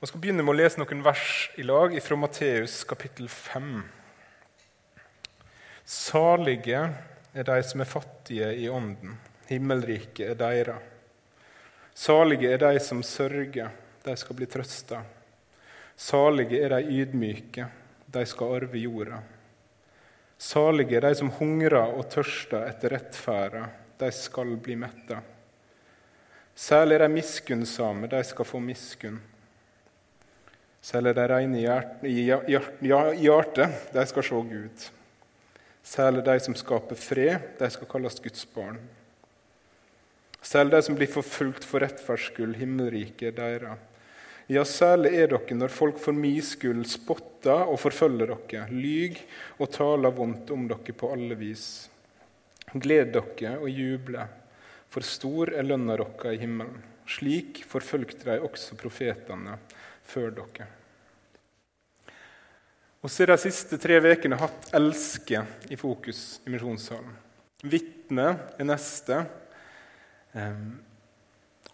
Vi skal begynne med å lese noen vers i lag fra Matteus kapittel 5. Salige er de som er fattige i ånden. Himmelriket er deres. Salige er de som sørger, de skal bli trøsta. Salige er de ydmyke, de skal arve jorda. Salige er de som hungrer og tørster etter rettferda, de skal bli metta. Særlig er de miskunnsame, de skal få miskunn. Særlig de reine i hjertet, de skal se Gud. Særlig de som skaper fred, de skal kalles Guds barn. Særlig de som blir forfulgt for rettferds skyld, himmelriket deres. Ja, særlig er dere når folk for min skyld spotter og forfølger dere, lyg og taler vondt om dere på alle vis. Gled dere og juble, for stor er lønna deres i himmelen. Slik forfølgte de også profetene før dere. Og så har de siste tre ukene hatt 'elske' i fokus i misjonssalen. Vitne er neste.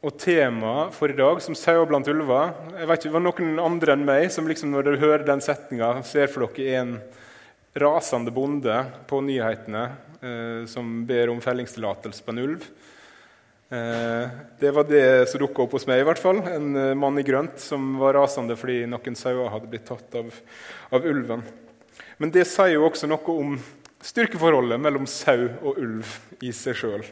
Og temaet for i dag, som 'sauer blant ulver' jeg vet ikke, Det var noen andre enn meg som liksom når dere hører den setninga, ser for dere en rasende bonde på nyhetene eh, som ber om fellingstillatelse på en ulv. Eh, det var det som dukka opp hos meg. i hvert fall. En eh, mann i grønt som var rasende fordi noen sauer hadde blitt tatt av, av, ulven. Men det sier jo også noe om styrkeforholdet mellom sau og ulv i seg sjøl.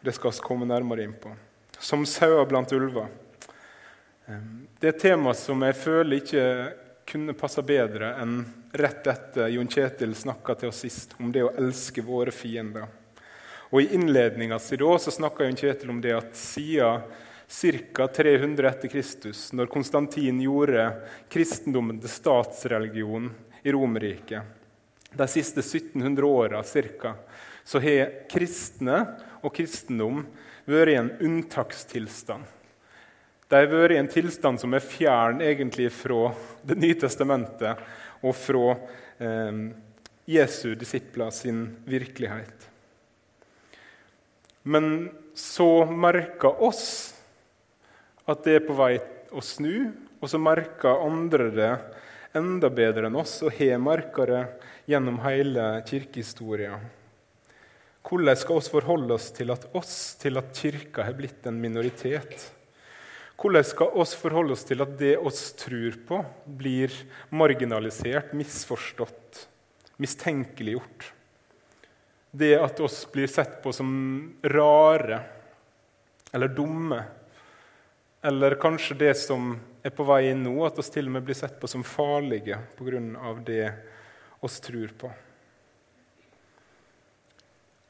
Det skal vi komme nærmere inn på. Som sauer blant ulver. Eh, det er et tema som jeg føler ikke kunne passa bedre enn rett etter Jon Kjetil snakka til oss sist om det å elske våre fiender. Og I innledninga si snakka Kjetil om det at siden ca. 300 etter Kristus, når Konstantin gjorde kristendommen til statsreligion i Romerriket, de siste 1700 åra ca., så har kristne og kristendom vært i en unntakstilstand. De har vært i en tilstand som er fjern egentlig fra Det nye testamentet og fra eh, Jesu disipler sin virkelighet. Men så merker oss at det er på vei å snu, og så merker andre det enda bedre enn oss og har merka det gjennom hele kirkehistorien. Hvordan skal vi forholde oss til at oss, til at kirka har blitt en minoritet? Hvordan skal vi forholde oss til at det oss tror på, blir marginalisert, misforstått, mistenkeliggjort? Det at oss blir sett på som rare eller dumme. Eller kanskje det som er på vei inn nå, at oss til og med blir sett på som farlige pga. det oss tror på.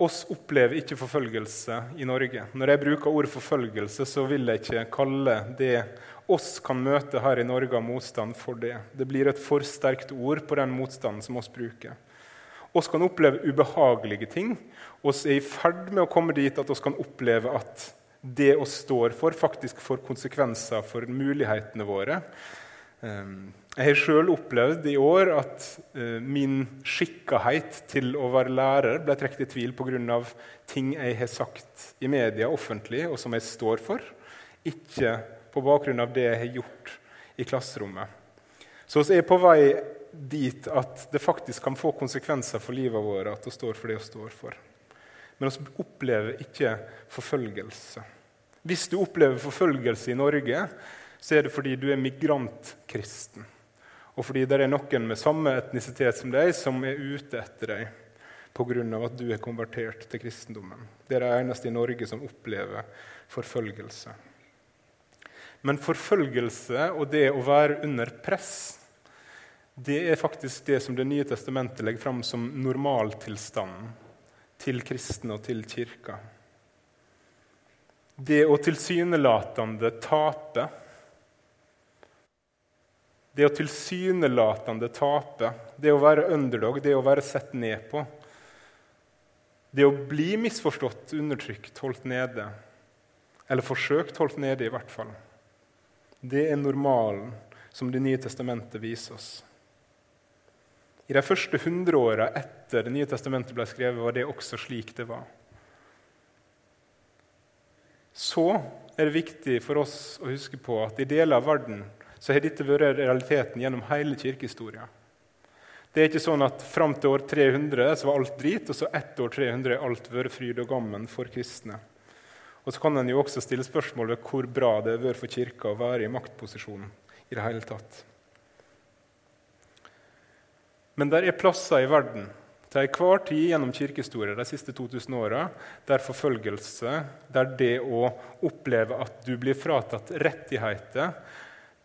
Oss opplever ikke forfølgelse i Norge. Når jeg bruker ordet forfølgelse, så vil jeg ikke kalle det oss kan møte her i Norge av motstand, for det. Det blir et for sterkt ord på den motstanden som oss bruker. Vi kan oppleve ubehagelige ting. oss er i ferd med å komme dit at oss kan oppleve at det oss står for, faktisk får konsekvenser for mulighetene våre. Ehm, jeg har sjøl opplevd i år at eh, min skikkahet til å være lærer ble trukket i tvil pga. ting jeg har sagt i media offentlig, og som jeg står for, ikke på bakgrunn av det jeg har gjort i klasserommet. Så vi er på vei dit at det faktisk kan få konsekvenser for livet vårt at vi står for det vi står for. Men vi opplever ikke forfølgelse. Hvis du opplever forfølgelse i Norge, så er det fordi du er migrantkristen. Og fordi det er noen med samme etnisitet som deg som er ute etter deg pga. at du er konvertert til kristendommen. Det er det eneste i Norge som opplever forfølgelse. Men forfølgelse og det å være under press det er faktisk det som Det nye testamentet legger fram som normaltilstanden til kristne og til kirka. Det å tilsynelatende tape. Det å tilsynelatende tape, det å være underdog, det å være sett ned på. Det å bli misforstått, undertrykt, holdt nede. Eller forsøkt holdt nede, i hvert fall. Det er normalen som Det nye testamentet viser oss. I de første hundreåra etter Det nye testamentet ble skrevet, var det også slik det var. Så er det viktig for oss å huske på at i deler av verden så har dette vært realiteten gjennom hele kirkehistoria. Det er ikke sånn at fram til år 300 så var alt drit, og så ett år 300 er alt vært fryd og gammen for kristne. Og så kan en jo også stille spørsmål ved hvor bra det har vært for kirka å være i maktposisjonen i det hele tatt. Men det er plasser i verden til enhver tid gjennom kirkehistorie de siste 2000 åra der forfølgelse, der det å oppleve at du blir fratatt rettigheter,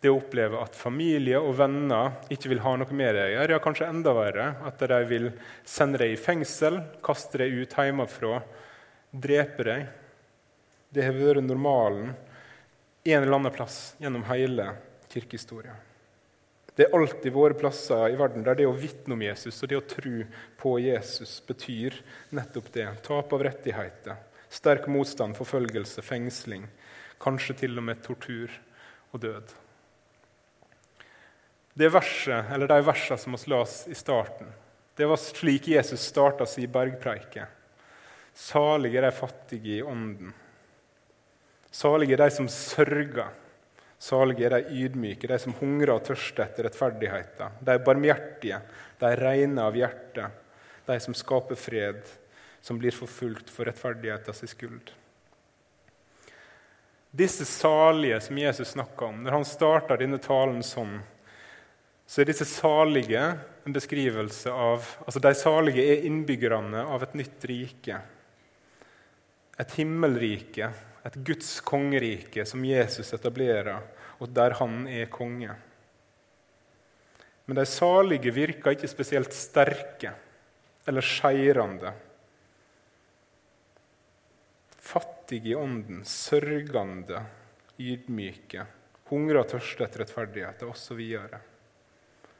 det å oppleve at familie og venner ikke vil ha noe med deg å gjøre, ja, kanskje enda verre, at de vil sende deg i fengsel, kaste deg ut hjemmefra, drepe deg Det har vært normalen en eller annen plass gjennom hele kirkehistorien. Det er alltid våre plasser i verden der det å vitne om Jesus og det å tro på Jesus betyr nettopp det. Tap av rettigheter, sterk motstand, forfølgelse, fengsling, kanskje til og med tortur og død. Det verset, eller De versene som vi las i starten, det var slik Jesus starta sin bergpreike. Salige de fattige i ånden. Salige de som sørger Salige er de ydmyke, de som hungrer og tørster etter rettferdigheten. De er barmhjertige, de rene av hjerte, de som skaper fred, som blir forfulgt for rettferdighetens skyld. Disse salige som Jesus snakka om, når han starta denne talen sånn, så er disse salige en beskrivelse av altså De salige er innbyggerne av et nytt rike. Et himmelrike et Guds kongerike som Jesus etablerer, og der han er konge. Men de salige virker ikke spesielt sterke eller skeirende. Fattige i ånden, sørgende, ydmyke, hungrer og tørster etter rettferdighet osv.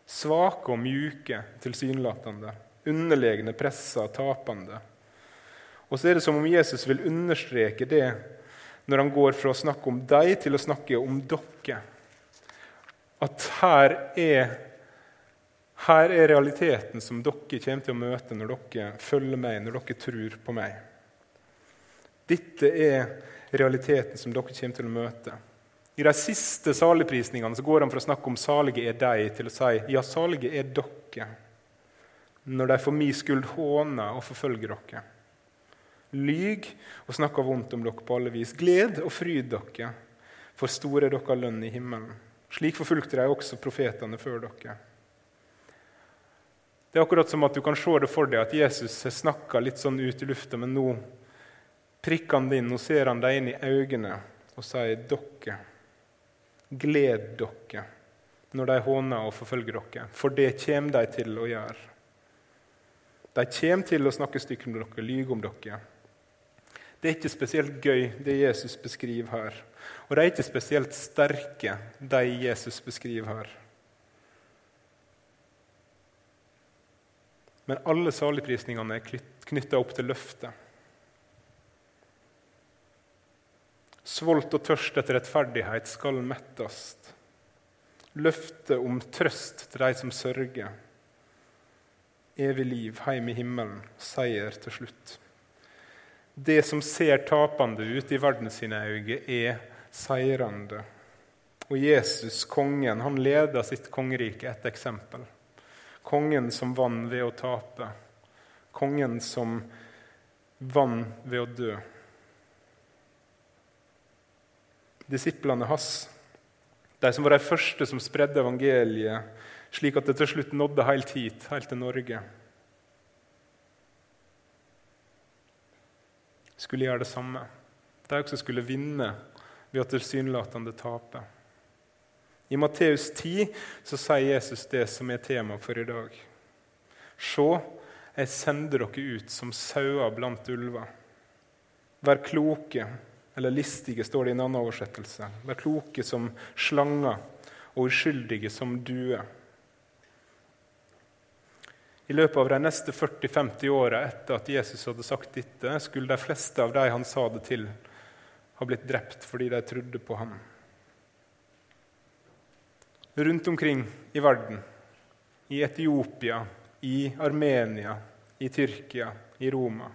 Svake og mjuke, tilsynelatende, underlegne, pressa, tapende. Og så er det som om Jesus vil understreke det når han går fra å snakke om deg til å snakke om dere. At her er, her er realiteten som dere kommer til å møte når dere følger meg, når dere tror på meg. Dette er realiteten som dere kommer til å møte. I de siste saligprisningene går han fra å snakke om 'salige er deg' til å si 'ja, salige er dere', når de for min skyld håner og forfølger dere lyg og snakker vondt om dere på alle vis. Gled og fryd dere, for store er deres lønn i himmelen. Slik forfulgte de også profetene før dere. Det er akkurat som at du kan se det for deg at Jesus har snakka litt sånn ut i lufta, men nå prikker han det inn, nå ser han deg inn i øynene og sier dere. Gled dere når de håner og forfølger dere, for det kommer de til å gjøre. De kommer til å snakke stygt om dere, lyge om dere. Det er ikke spesielt gøy, det Jesus beskriver her. Og de er ikke spesielt sterke, de Jesus beskriver her. Men alle saligprisningene er knytta opp til løftet. Svolt og tørst etter rettferdighet skal mettes. Løftet om trøst til de som sørger. Evig liv, heim i himmelen, seier til slutt. Det som ser tapende ut i verden sine øyne, er seirende. Og Jesus, kongen, han leder sitt kongerike et eksempel. Kongen som vant ved å tape. Kongen som vant ved å dø. Disiplene hans, de som var de første som spredde evangeliet, slik at det til slutt nådde helt hit, helt til Norge. Skulle gjøre det samme. De også skulle vinne ved å tilsynelatende tape. I Matteus 10 så sier Jesus det som er tema for i dag. Se, jeg sender dere ut som sauer blant ulver. Vær kloke, eller listige, står det i en annen oversettelse. Vær kloke som slanger og uskyldige som duer. I løpet av de neste 40-50 åra etter at Jesus hadde sagt dette, skulle de fleste av de han sa det til, ha blitt drept fordi de trodde på ham. Rundt omkring i verden, i Etiopia, i Armenia, i Tyrkia, i Roma.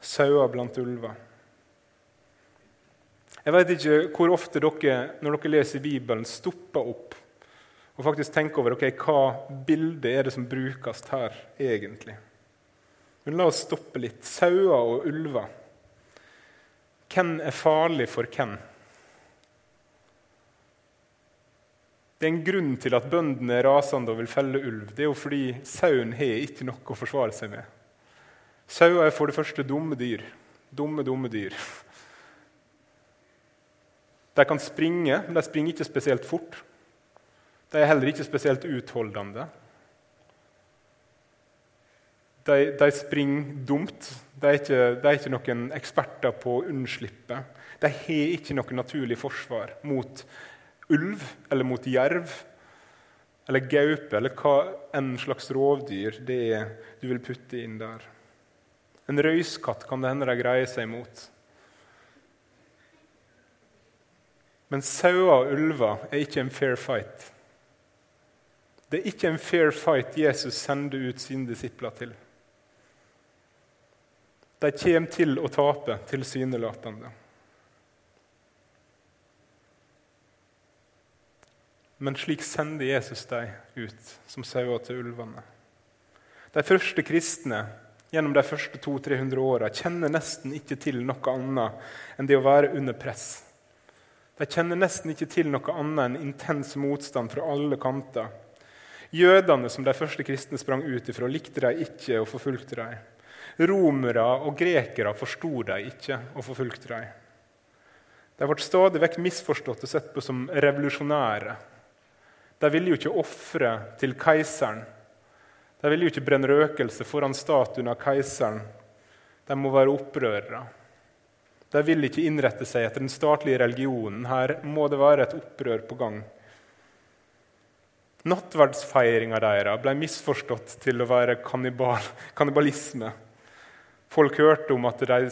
Sauer blant ulver. Jeg vet ikke hvor ofte dere når dere leser Bibelen, stopper opp og faktisk tenke over okay, hva bildet er det som brukes her egentlig. Men la oss stoppe litt. Sauer og ulver. Hvem er farlig for hvem? Det er en grunn til at bøndene er rasende og vil felle ulv. Det er jo fordi sauen har ikke noe å forsvare seg med. Sauer er for det første dumme dyr. Dumme, dumme dyr. De kan springe, men de springer ikke spesielt fort. De er heller ikke spesielt utholdende. De, de springer dumt. De er, ikke, de er, ikke, noen eksperter på å unnslippe. De har ikke noe naturlig forsvar mot ulv eller mot jerv eller gaupe eller hva enn slags rovdyr det er du vil putte inn der. En røyskatt kan det hende de greier seg mot. Men sauer og ulver er ikke en fair fight. Det er ikke en fair fight Jesus sender ut sine disipler til. De kommer til å tape, tilsynelatende. Men slik sender Jesus dem ut som sauer til ulvene. De første kristne gjennom de første 200-300 åra kjenner nesten ikke til noe annet enn det å være under press. De kjenner nesten ikke til noe annet enn intens motstand fra alle kanter. Jødene som de første kristne sprang ut ifra, likte de ikke og forfulgte dem. Romere og grekere forsto de ikke og forfulgte dem. De ble stadig vekk misforstått og sett på som revolusjonære de ville jo ikke ofre til keiseren. De ville jo ikke brenne røkelse foran statuen av keiseren. De må være opprørere. De vil ikke innrette seg etter den statlige religionen. Her må det være et opprør på gang. Nattverdsfeiringa deres ble misforstått til å være kannibal, kannibalisme. Folk hørte om at de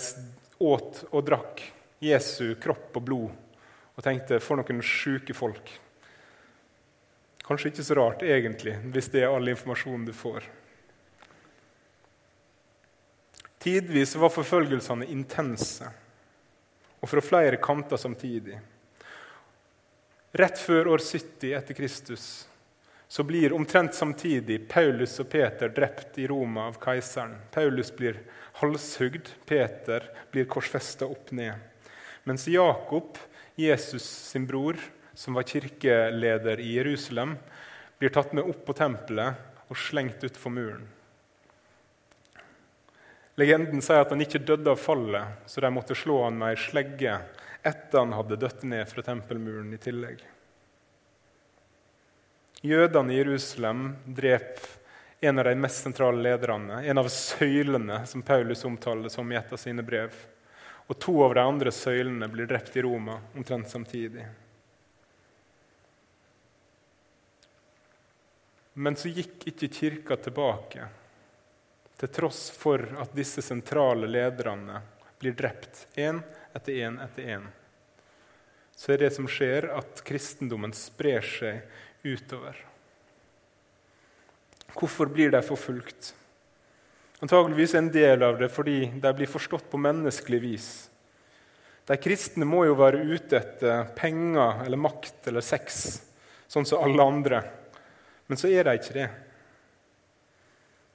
åt og drakk Jesu kropp og blod, og tenkte for noen sjuke folk. Kanskje ikke så rart, egentlig, hvis det er all informasjonen du får. Tidvis var forfølgelsene intense og fra flere kanter samtidig. Rett før år 70 etter Kristus så blir omtrent samtidig Paulus og Peter drept i Roma av keiseren. Paulus blir halshugd, Peter blir korsfesta opp ned. Mens Jakob, Jesus sin bror, som var kirkeleder i Jerusalem, blir tatt med opp på tempelet og slengt utfor muren. Legenden sier at han ikke døde av fallet, så de måtte slå han med ei slegge etter han hadde dødd ned fra tempelmuren i tillegg. Jødene i Jerusalem dreper en av de mest sentrale lederne, en av søylene som Paulus omtaler som i et av sine brev. Og to av de andre søylene blir drept i Roma omtrent samtidig. Men så gikk ikke kirka tilbake, til tross for at disse sentrale lederne blir drept én etter én etter én. Så er det som skjer, at kristendommen sprer seg utover. Hvorfor blir de forfulgt? Antageligvis en del av det fordi de blir forstått på menneskelig vis. De kristne må jo være ute etter penger eller makt eller sex, sånn som alle andre. Men så er de ikke det.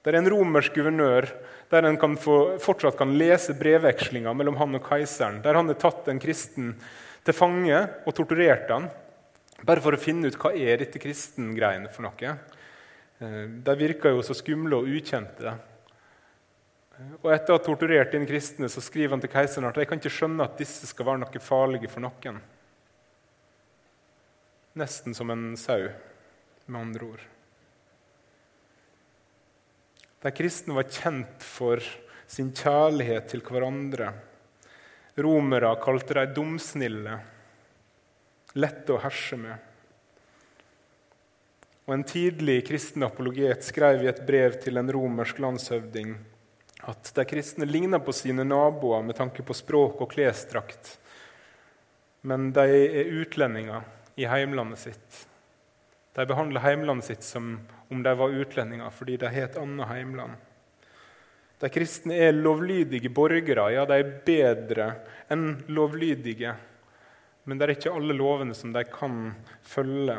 Det er en romersk guvernør der en kan få, fortsatt kan lese brevvekslinga mellom han og keiseren, der han har tatt en kristen til fange og torturert han, bare for å finne ut hva er dette kristengreiene for noe. Eh, de virker jo så skumle og ukjente. Og Etter å ha torturert inn kristne så skriver han til keiseren at jeg kan ikke skjønne at disse skal være noe farlige for noen. Nesten som en sau med andre ord. De kristne var kjent for sin kjærlighet til hverandre. Romere kalte dem dumsnille, lette å herse med. Og En tidlig kristen apologet skrev i et brev til en romersk landshøvding at de kristne ligner på sine naboer med tanke på språk og klesdrakt, men de er utlendinger i heimlandet sitt. De behandler heimlandet sitt som om de var utlendinger, fordi de har et annet heimland. De kristne er lovlydige borgere. Ja, de er bedre enn lovlydige men det er ikke alle lovene som de kan følge.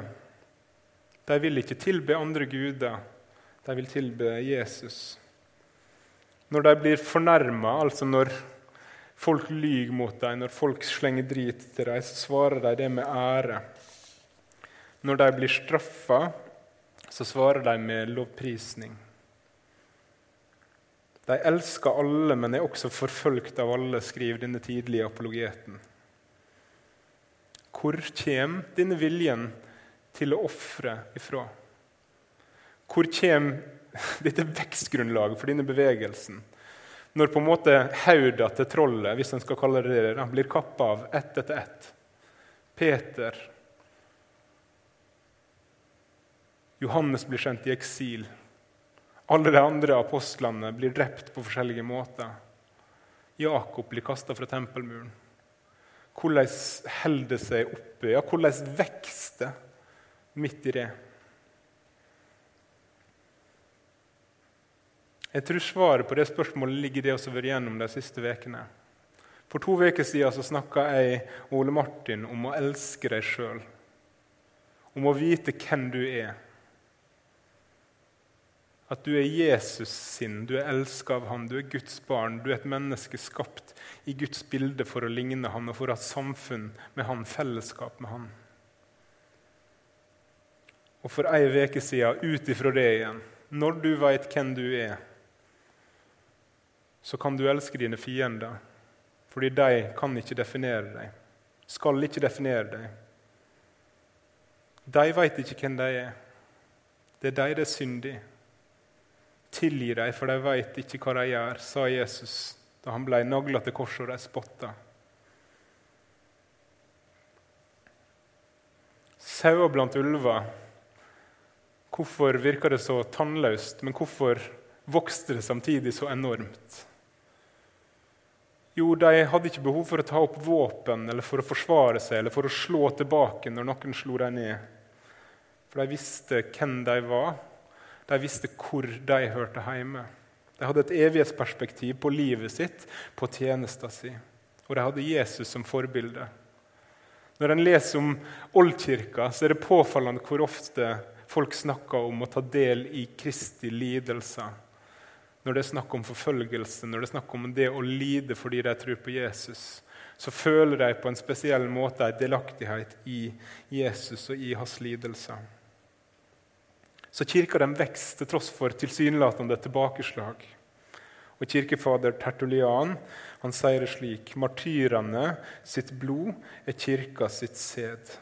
De vil ikke tilbe andre guder, de vil tilbe Jesus. Når de blir fornærma, altså når folk lyver mot dem, når folk slenger drit til dem, så svarer de det med ære. Når de blir straffa, så svarer de med lovprisning. De elsker alle, men er også forfølgt av alle, skriver denne tidlige apologeten. Hvor kommer denne viljen til å ofre ifra? Hvor kommer dette vekstgrunnlaget for denne bevegelsen? Når på en måte hodet til trollet hvis en skal kalle det det, blir kappa av ett etter ett. Peter Johannes blir sendt i eksil. Alle de andre apostlene blir drept på forskjellige måter. Jakob blir kasta fra tempelmuren. Hvordan holder det seg oppe? Ja, hvordan vokser det midt i det? Jeg tror svaret på det spørsmålet ligger i det vi har vært gjennom de siste ukene. For to uker siden snakka jeg Ole Martin om å elske deg sjøl. Om å vite hvem du er. At du er Jesus sin, du er elska av han, du er Guds barn. Du er et menneske skapt i Guds bilde for å ligne han og for å ha samfunn med han, fellesskap med han. Og for ei uke siden, ut ifra det igjen, når du veit hvem du er, så kan du elske dine fiender, fordi de kan ikke definere deg, skal ikke definere deg. De veit ikke hvem de er. Det er de det er synd i. Tilgi dem, for de veit ikke hva de gjør, sa Jesus da han ble nagla til korset og de spotta. Sauer blant ulver. Hvorfor virka det så tannløst, men hvorfor vokste det samtidig så enormt? Jo, de hadde ikke behov for å ta opp våpen eller for å forsvare seg eller for å slå tilbake når noen slo dem ned. For de visste hvem de var, de visste hvor de hørte hjemme. De hadde et evighetsperspektiv på livet sitt, på tjenesten sin. Og de hadde Jesus som forbilde. Når en leser om oldkirka, så er det påfallende hvor ofte folk snakker om å ta del i Kristi lidelser. Når det er snakk om forfølgelse, når det er snakk om det å lide fordi de tror på Jesus, så føler de på en spesiell måte en delaktighet i Jesus og i hans lidelser. Så kirka den vokser til tross for tilsynelatende tilbakeslag. Og Kirkefader Tertulian han sier det slik.: Martyrene sitt blod er kirka sitt sæd.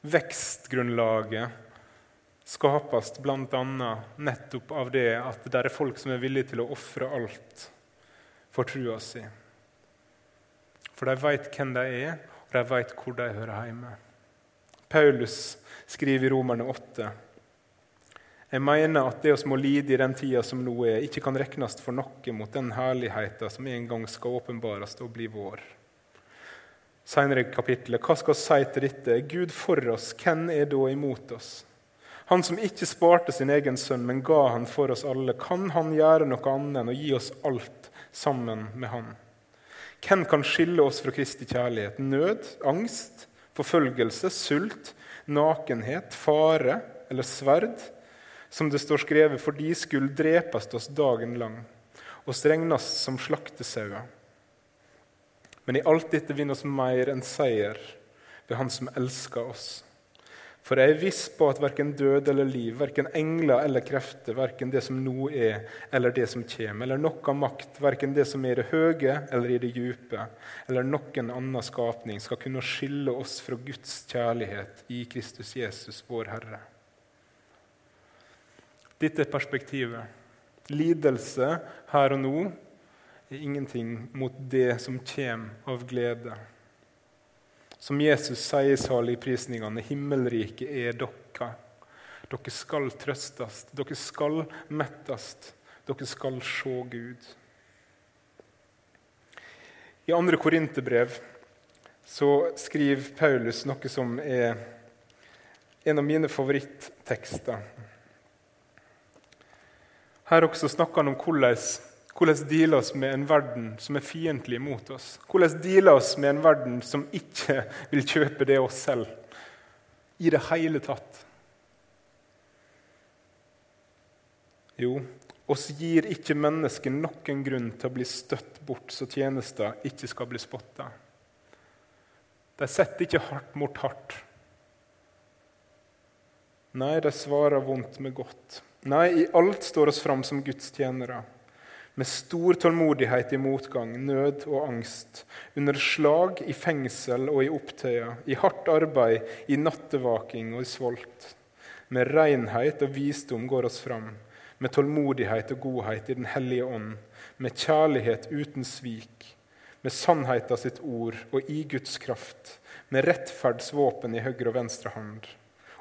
Vekstgrunnlaget skapes bl.a. nettopp av det at det er folk som er villige til å ofre alt for trua si. For de veit hvem de er, og de veit hvor de hører hjemme. Paulus skriver i Romerne 8. Jeg mener at det vi må lide i den tida som nå er, ikke kan regnes for noe mot den herligheten som en gang skal åpenbares og bli vår. Senere i kapittelet, hva skal vi si til dette? Gud for oss, hvem er da imot oss? Han som ikke sparte sin egen sønn, men ga han for oss alle, kan han gjøre noe annet enn å gi oss alt sammen med han? Hvem kan skille oss fra Kristi kjærlighet? Nød, angst, forfølgelse, sult, nakenhet, fare eller sverd, som det står skrevet, for de skulle drepes oss dagen lang, og regnes som slaktesauer. Men i alt dette vinner oss mer enn seier ved Han som elsker oss. For jeg er viss på at verken død eller liv, verken engler eller krefter, verken det som nå er eller det som kommer, eller noe makt, verken det som er i det høye eller i det dype, eller noen annen skapning, skal kunne skille oss fra Guds kjærlighet i Kristus Jesus, vår Herre. Dette er perspektivet. Lidelse her og nå er ingenting mot det som kommer av glede. Som Jesus sier i saligprisningene, himmelriket er dere. Dere skal trøstes, dere skal mettes, dere skal se Gud. I 2. Korinterbrev skriver Paulus noe som er en av mine favoritttekster. Her også snakker han om hvordan Hvordan deale oss med en verden som er fiendtlig mot oss? Hvordan deale oss med en verden som ikke vil kjøpe det oss selv? I det hele tatt. Jo, oss gir ikke mennesket noen grunn til å bli støtt bort så tjenester ikke skal bli spotta. De setter ikke hardt mot hardt. Nei, de svarer vondt med godt. Nei, i alt står oss fram som Guds tjenere. Med stor tålmodighet i motgang, nød og angst. Under slag, i fengsel og i opptøyer. I hardt arbeid, i nattevaking og i svolt. Med renhet og visdom går oss fram med tålmodighet og godhet i Den hellige ånd, med kjærlighet uten svik, med sannheta sitt ord og i Guds kraft, med rettferdsvåpen i høyre og venstre hånd.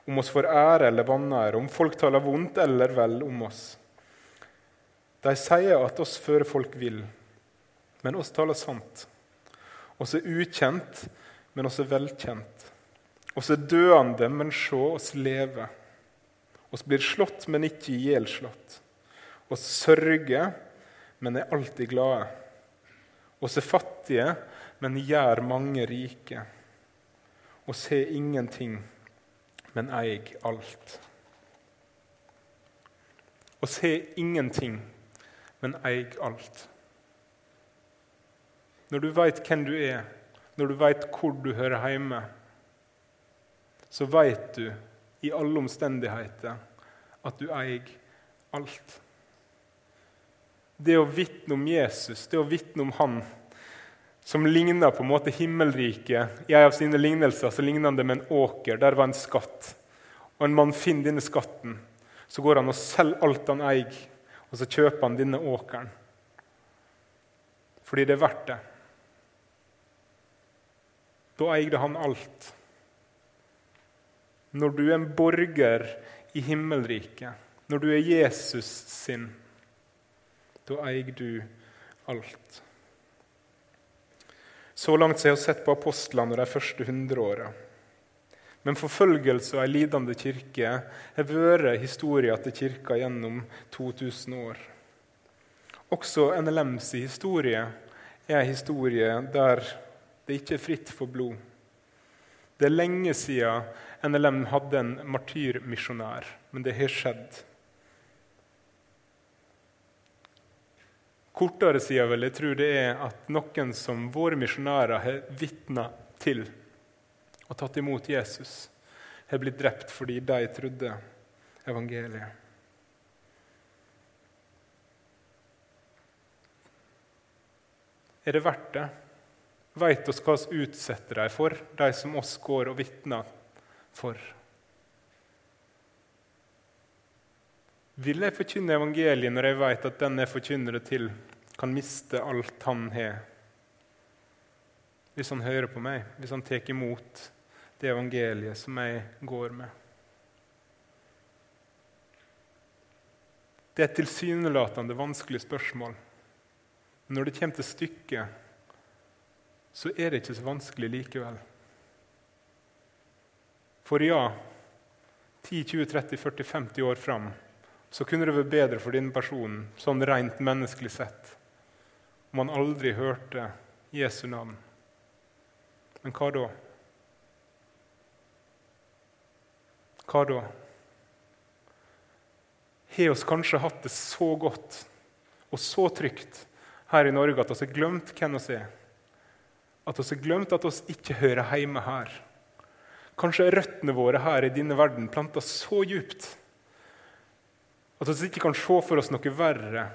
Om oss får ære eller vanære, om folk taler vondt eller vel om oss. De sier at oss fører folk vil, men oss taler sant. Oss er ukjent, men oss er velkjent. Oss er døende, men se oss leve. Oss blir slått, men ikke ihjelslått. Oss sørger, men er alltid glade. Oss er fattige, men gjør mange rike. Oss har ingenting, men eier alt. Oss har ingenting, men eier alt. Når du veit hvem du er, når du veit hvor du hører hjemme, så veit du i alle omstendigheter at du eier alt. Det å vitne om Jesus, det å vitne om Han som ligner på en måte himmelriket I en av sine lignelser så ligner han det med en åker. Der var en skatt. Og en mann finner denne skatten. Så går han og selger alt han eier, og så kjøper han denne åkeren. Fordi det er verdt det. Da eide han alt. Når du er en borger i himmelriket, når du er Jesus sin, da eier du alt. Så langt har jeg sett på apostlene og de første hundreåra. Men forfølgelse av ei lidende kirke har vært historien til kirka gjennom 2000 år. Også NLMs historie er ei historie der det ikke er fritt for blod. Det er lenge siden NLM hadde en martyrmisjonær, men det har skjedd. Kortere siden vil jeg tro det er at noen som våre misjonærer har vitna til og tatt imot Jesus, har blitt drept fordi de trodde evangeliet. Er det verdt det? Veit oss hva vi utsetter dem for, de som oss går og vitner for. Vil jeg forkynne evangeliet når jeg vet at den jeg forkynner det til, kan miste alt han har? Hvis han hører på meg, hvis han tar imot det evangeliet som jeg går med. Det er et tilsynelatende vanskelig spørsmål. Når det kommer til stykket, så er det ikke så vanskelig likevel. For ja, 10, 20, 30, 40, 50 år fram så kunne det vært bedre for denne personen, sånn rent menneskelig sett, om han aldri hørte Jesu navn. Men hva da? Hva da? Har oss kanskje hatt det så godt og så trygt her i Norge at vi har glemt hvem vi er? At vi har glemt at vi ikke hører hjemme her? Kanskje røttene våre her i denne verden planta så djupt at vi ikke kan se for oss noe verre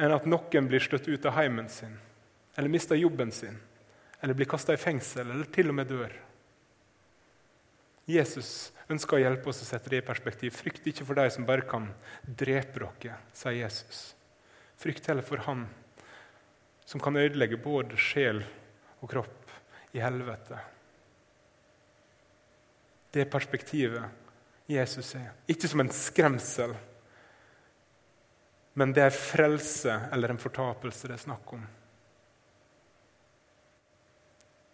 enn at noen blir støtt ut av heimen sin, eller mister jobben sin, eller blir kasta i fengsel, eller til og med dør. Jesus ønsker å hjelpe oss å sette det i perspektiv. Frykt ikke for de som bare kan drepe dere, sier Jesus. Frykt heller for Han som kan ødelegge både sjel og kropp i helvete. Det perspektivet Jesus er. Ikke som en skremsel, men det er frelse eller en fortapelse det er snakk om.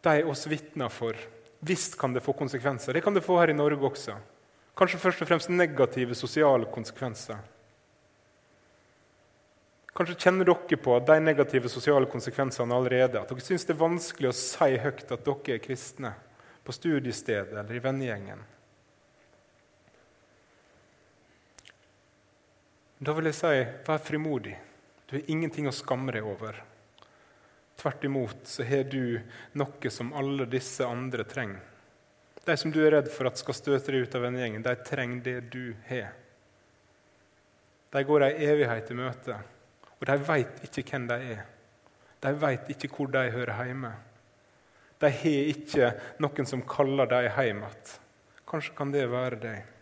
De oss vitner for, visst kan det få konsekvenser. Det kan det få her i Norge også. Kanskje først og fremst negative sosiale konsekvenser. Kanskje kjenner dere på de negative sosiale konsekvensene allerede. At dere syns det er vanskelig å si høyt at dere er kristne på studiestedet eller i vennegjengen. Da vil jeg si vær frimodig. Du har ingenting å skamme deg over. Tvert imot så har du noe som alle disse andre trenger. De som du er redd for at skal støte deg ut av vennegjengen, de trenger det du har. De går ei evighet i møte, og de veit ikke hvem de er. De veit ikke hvor de hører hjemme. De har ikke noen som kaller dem hjem igjen. Kanskje kan det være deg.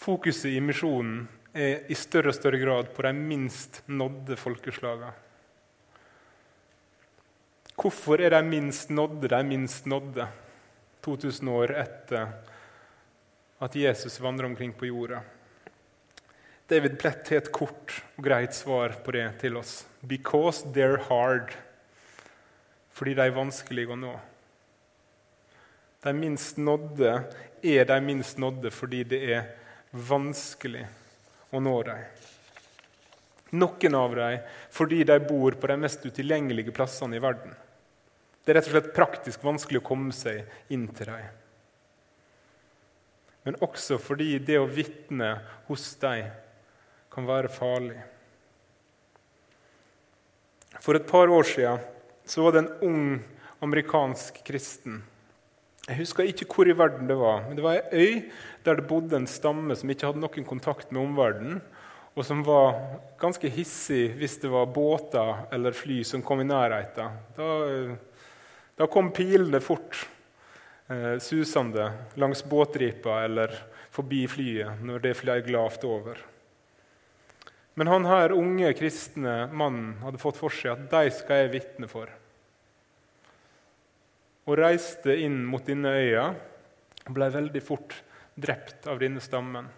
Fokuset i misjonen er i større og større grad på de minst nådde folkeslagene. Hvorfor er de minst nådde de minst nådde 2000 år etter at Jesus vandrer omkring på jorda? David Plett har et kort og greit svar på det til oss. Because they're hard. Fordi de er vanskelige å nå. De minst nådde er de minst nådde fordi det er vanskelig å nå dem. Noen av dem fordi de bor på de mest utilgjengelige plassene i verden. Det er rett og slett praktisk vanskelig å komme seg inn til dem. Men også fordi det å vitne hos dem kan være farlig. For et par år siden så var det en ung amerikansk kristen jeg husker ikke hvor i verden det var, men det var ei øy der det bodde en stamme som ikke hadde noen kontakt med omverdenen, og som var ganske hissig hvis det var båter eller fly som kom i nærheten. Da, da kom pilene fort eh, susende langs båtripa eller forbi flyet når det fløy lavt over. Men han her unge kristne mannen hadde fått for seg at de skal jeg vitne for og reiste inn mot denne øya og ble veldig fort drept av denne stammen.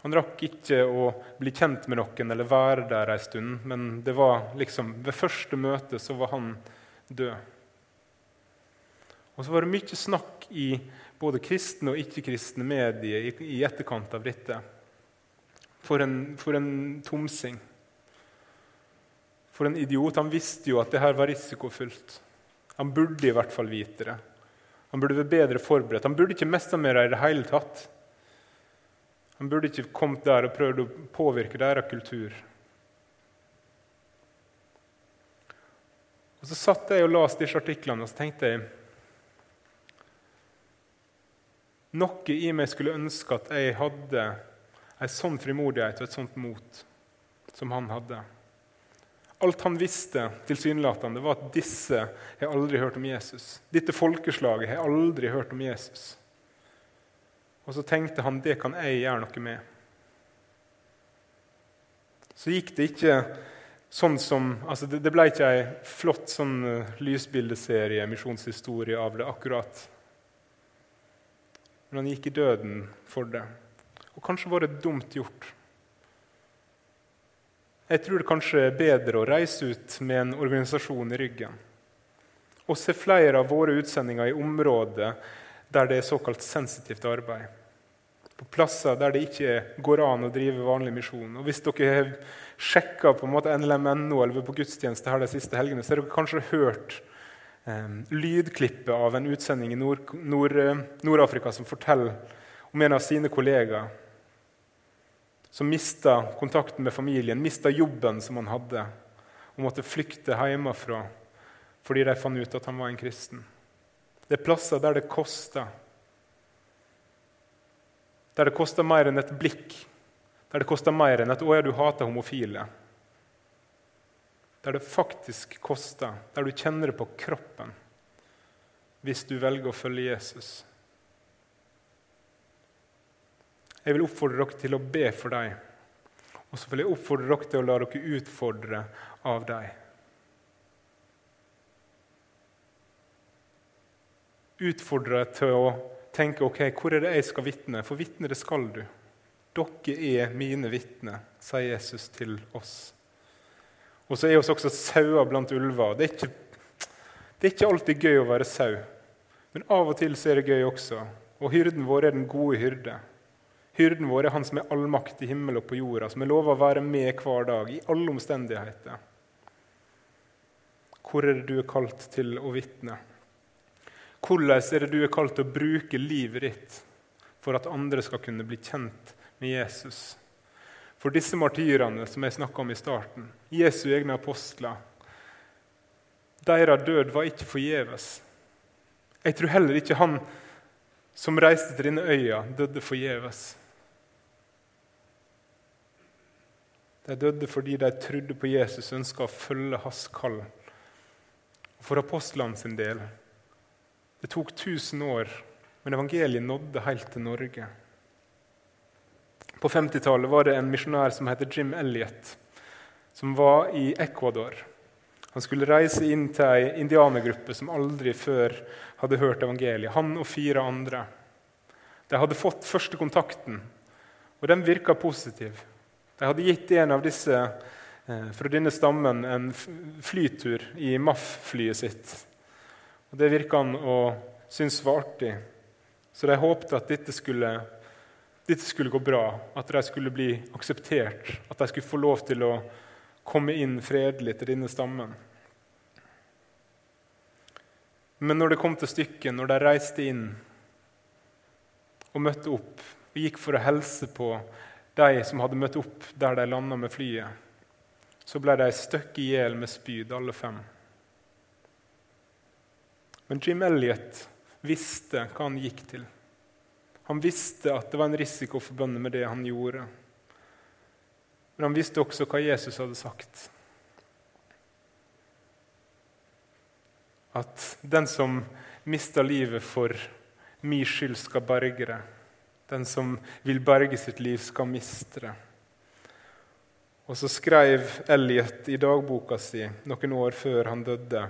Han rakk ikke å bli kjent med noen eller være der en stund, men det var liksom, ved første møte så var han død. Og så var det mye snakk i både kristne og ikke-kristne medier i, etterkant av dette. For en, for en tomsing. For en idiot. Han visste jo at det her var risikofylt. Han burde i hvert fall vite det. Han burde være bedre forberedt. Han burde ikke mista mer i det hele tatt. Han burde ikke kommet der og prøvd å påvirke deres kultur. Og Så satt jeg og leste disse artiklene og så tenkte jeg Noe i meg skulle ønske at jeg hadde en sånn frimodighet og et sånt mot som han hadde. Alt han visste, tilsynelatende, var at disse har aldri hørt om Jesus. Dette folkeslaget har aldri hørt om Jesus. Og så tenkte han det kan jeg gjøre noe med. Så gikk det ikke sånn som altså Det, det ble ikke ei flott sånn uh, lysbildeserie, misjonshistorie, av det akkurat. Men han gikk i døden for det. Og kanskje var det dumt gjort. Jeg tror det kanskje er bedre å reise ut med en organisasjon i ryggen og se flere av våre utsendinger i områder der det er såkalt sensitivt arbeid. På plasser der det ikke går an å drive vanlig misjon. Og Hvis dere har sjekka NLM.no eller på gudstjeneste her de siste helgene, så har dere kanskje hørt eh, lydklippet av en utsending i Nord-Afrika Nord, Nord som forteller om en av sine kollegaer som mista kontakten med familien, mista jobben som han hadde, og måtte flykte hjemmefra fordi de fant ut at han var en kristen. Det er plasser der det koster. Der det koster mer enn et blikk, der det koster mer enn et 'Å ja, du hater homofile'. Der det faktisk koster, der du kjenner det på kroppen hvis du velger å følge Jesus. Jeg vil oppfordre dere til å be for dem. Og så vil jeg oppfordre dere til å la dere utfordre av dem. Utfordre til å tenke ok, hvor er det jeg skal vitne? For vitne, det skal du. Dere er mine vitner, sier Jesus til oss. Og så er vi også sauer blant ulver. Det er, ikke, det er ikke alltid gøy å være sau, men av og til så er det gøy også. Og hyrden vår er den gode hyrde. Hyrden vår er han som er allmakt i himmel og på jorda, som er lova å være med hver dag, i alle omstendigheter. Hvor er det du er kalt til å vitne? Hvordan er det du er kalt til å bruke livet ditt for at andre skal kunne bli kjent med Jesus? For disse martyrene som jeg snakka om i starten, Jesu egne apostler, deres død var ikke forgjeves. Jeg tror heller ikke han som reiste til denne øya, døde forgjeves. De døde fordi de trodde på Jesus og ønska å følge hans kall. For apostlene sin del det tok 1000 år, men evangeliet nådde helt til Norge. På 50-tallet var det en misjonær som heter Jim Elliot, som var i Ecuador. Han skulle reise inn til ei indianergruppe som aldri før hadde hørt evangeliet. Han og fire andre. De hadde fått første kontakten, og den virka positiv. De hadde gitt en av disse eh, fra denne stammen en flytur i MAF-flyet sitt. Og Det virka han å synes var artig, så de håpte at dette skulle, dette skulle gå bra, at de skulle bli akseptert, at de skulle få lov til å komme inn fredelig til denne stammen. Men når det kom til stykket, når de reiste inn og møtte opp og gikk for å helse på de som hadde møtt opp der de landa med flyet, så ble de støkk i hjel med spyd, alle fem. Men Jim Elliot visste hva han gikk til. Han visste at det var en risiko forbundet med det han gjorde. Men han visste også hva Jesus hadde sagt. At den som mister livet for min skyld, skal berge det. Den som vil berge sitt liv, skal miste det. Og så skrev Elliot i dagboka si noen år før han døde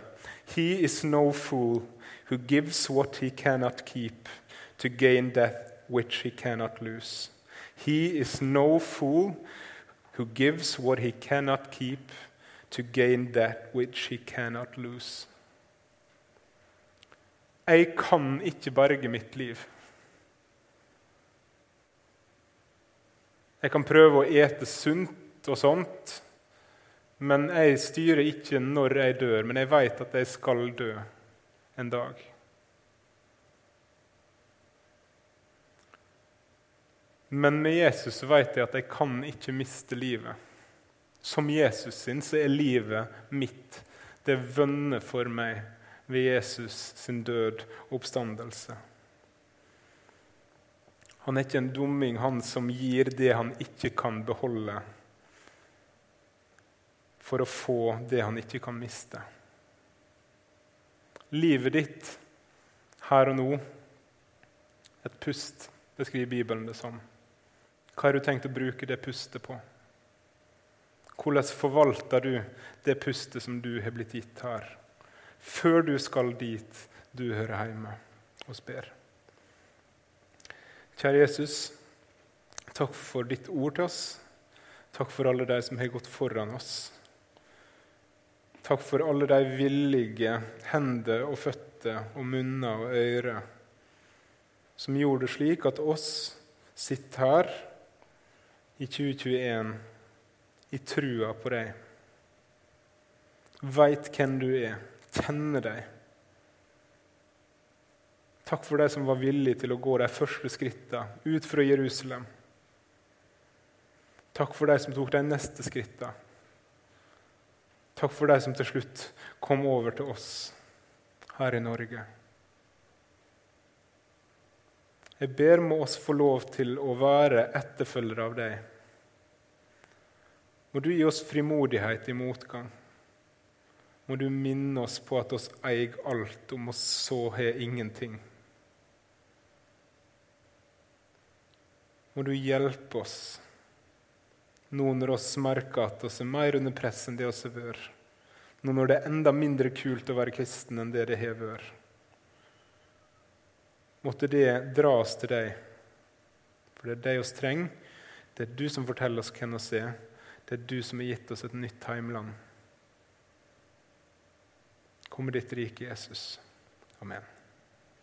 He is no fool who gives what he cannot keep to gain death which he cannot lose. He is no fool who gives what he cannot keep to gain that which he cannot lose. Jeg kan ikke berge mitt liv. Jeg kan prøve å ete sunt og sånt, men jeg styrer ikke når jeg dør. Men jeg vet at jeg skal dø en dag. Men med Jesus veit jeg at jeg kan ikke miste livet. Som Jesus sin så er livet mitt. Det vønner for meg ved Jesus sin død og oppstandelse. Han er ikke en dumming, han som gir det han ikke kan beholde, for å få det han ikke kan miste. Livet ditt her og nå, et pust, beskriver Bibelen det som. Hva har du tenkt å bruke det pustet på? Hvordan forvalter du det pustet som du har blitt gitt her, før du skal dit du hører hjemme og ber? Kjære Jesus, takk for ditt ord til oss. Takk for alle de som har gått foran oss. Takk for alle de villige hender og føtter og munner og ører som gjorde det slik at oss sitter her i 2021 i trua på deg. Veit hvem du er, kjenner deg. Takk for de som var villige til å gå de første skrittene ut fra Jerusalem. Takk for de som tok de neste skrittene. Takk for de som til slutt kom over til oss her i Norge. Jeg ber må oss få lov til å være etterfølgere av deg. Må du gi oss frimodighet i motgang. Må du minne oss på at oss eier alt, om oss så har ingenting. Må du hjelpe oss nå når oss merker at oss er mer under press enn det oss har vært. Nå når det er enda mindre kult å være kristen enn det det har vært. Måtte det dra oss til deg. For det er deg oss trenger. Det er du som forteller oss hvem vi er. Det er du som har gitt oss et nytt heimland. Kom med ditt rike, Jesus. Amen.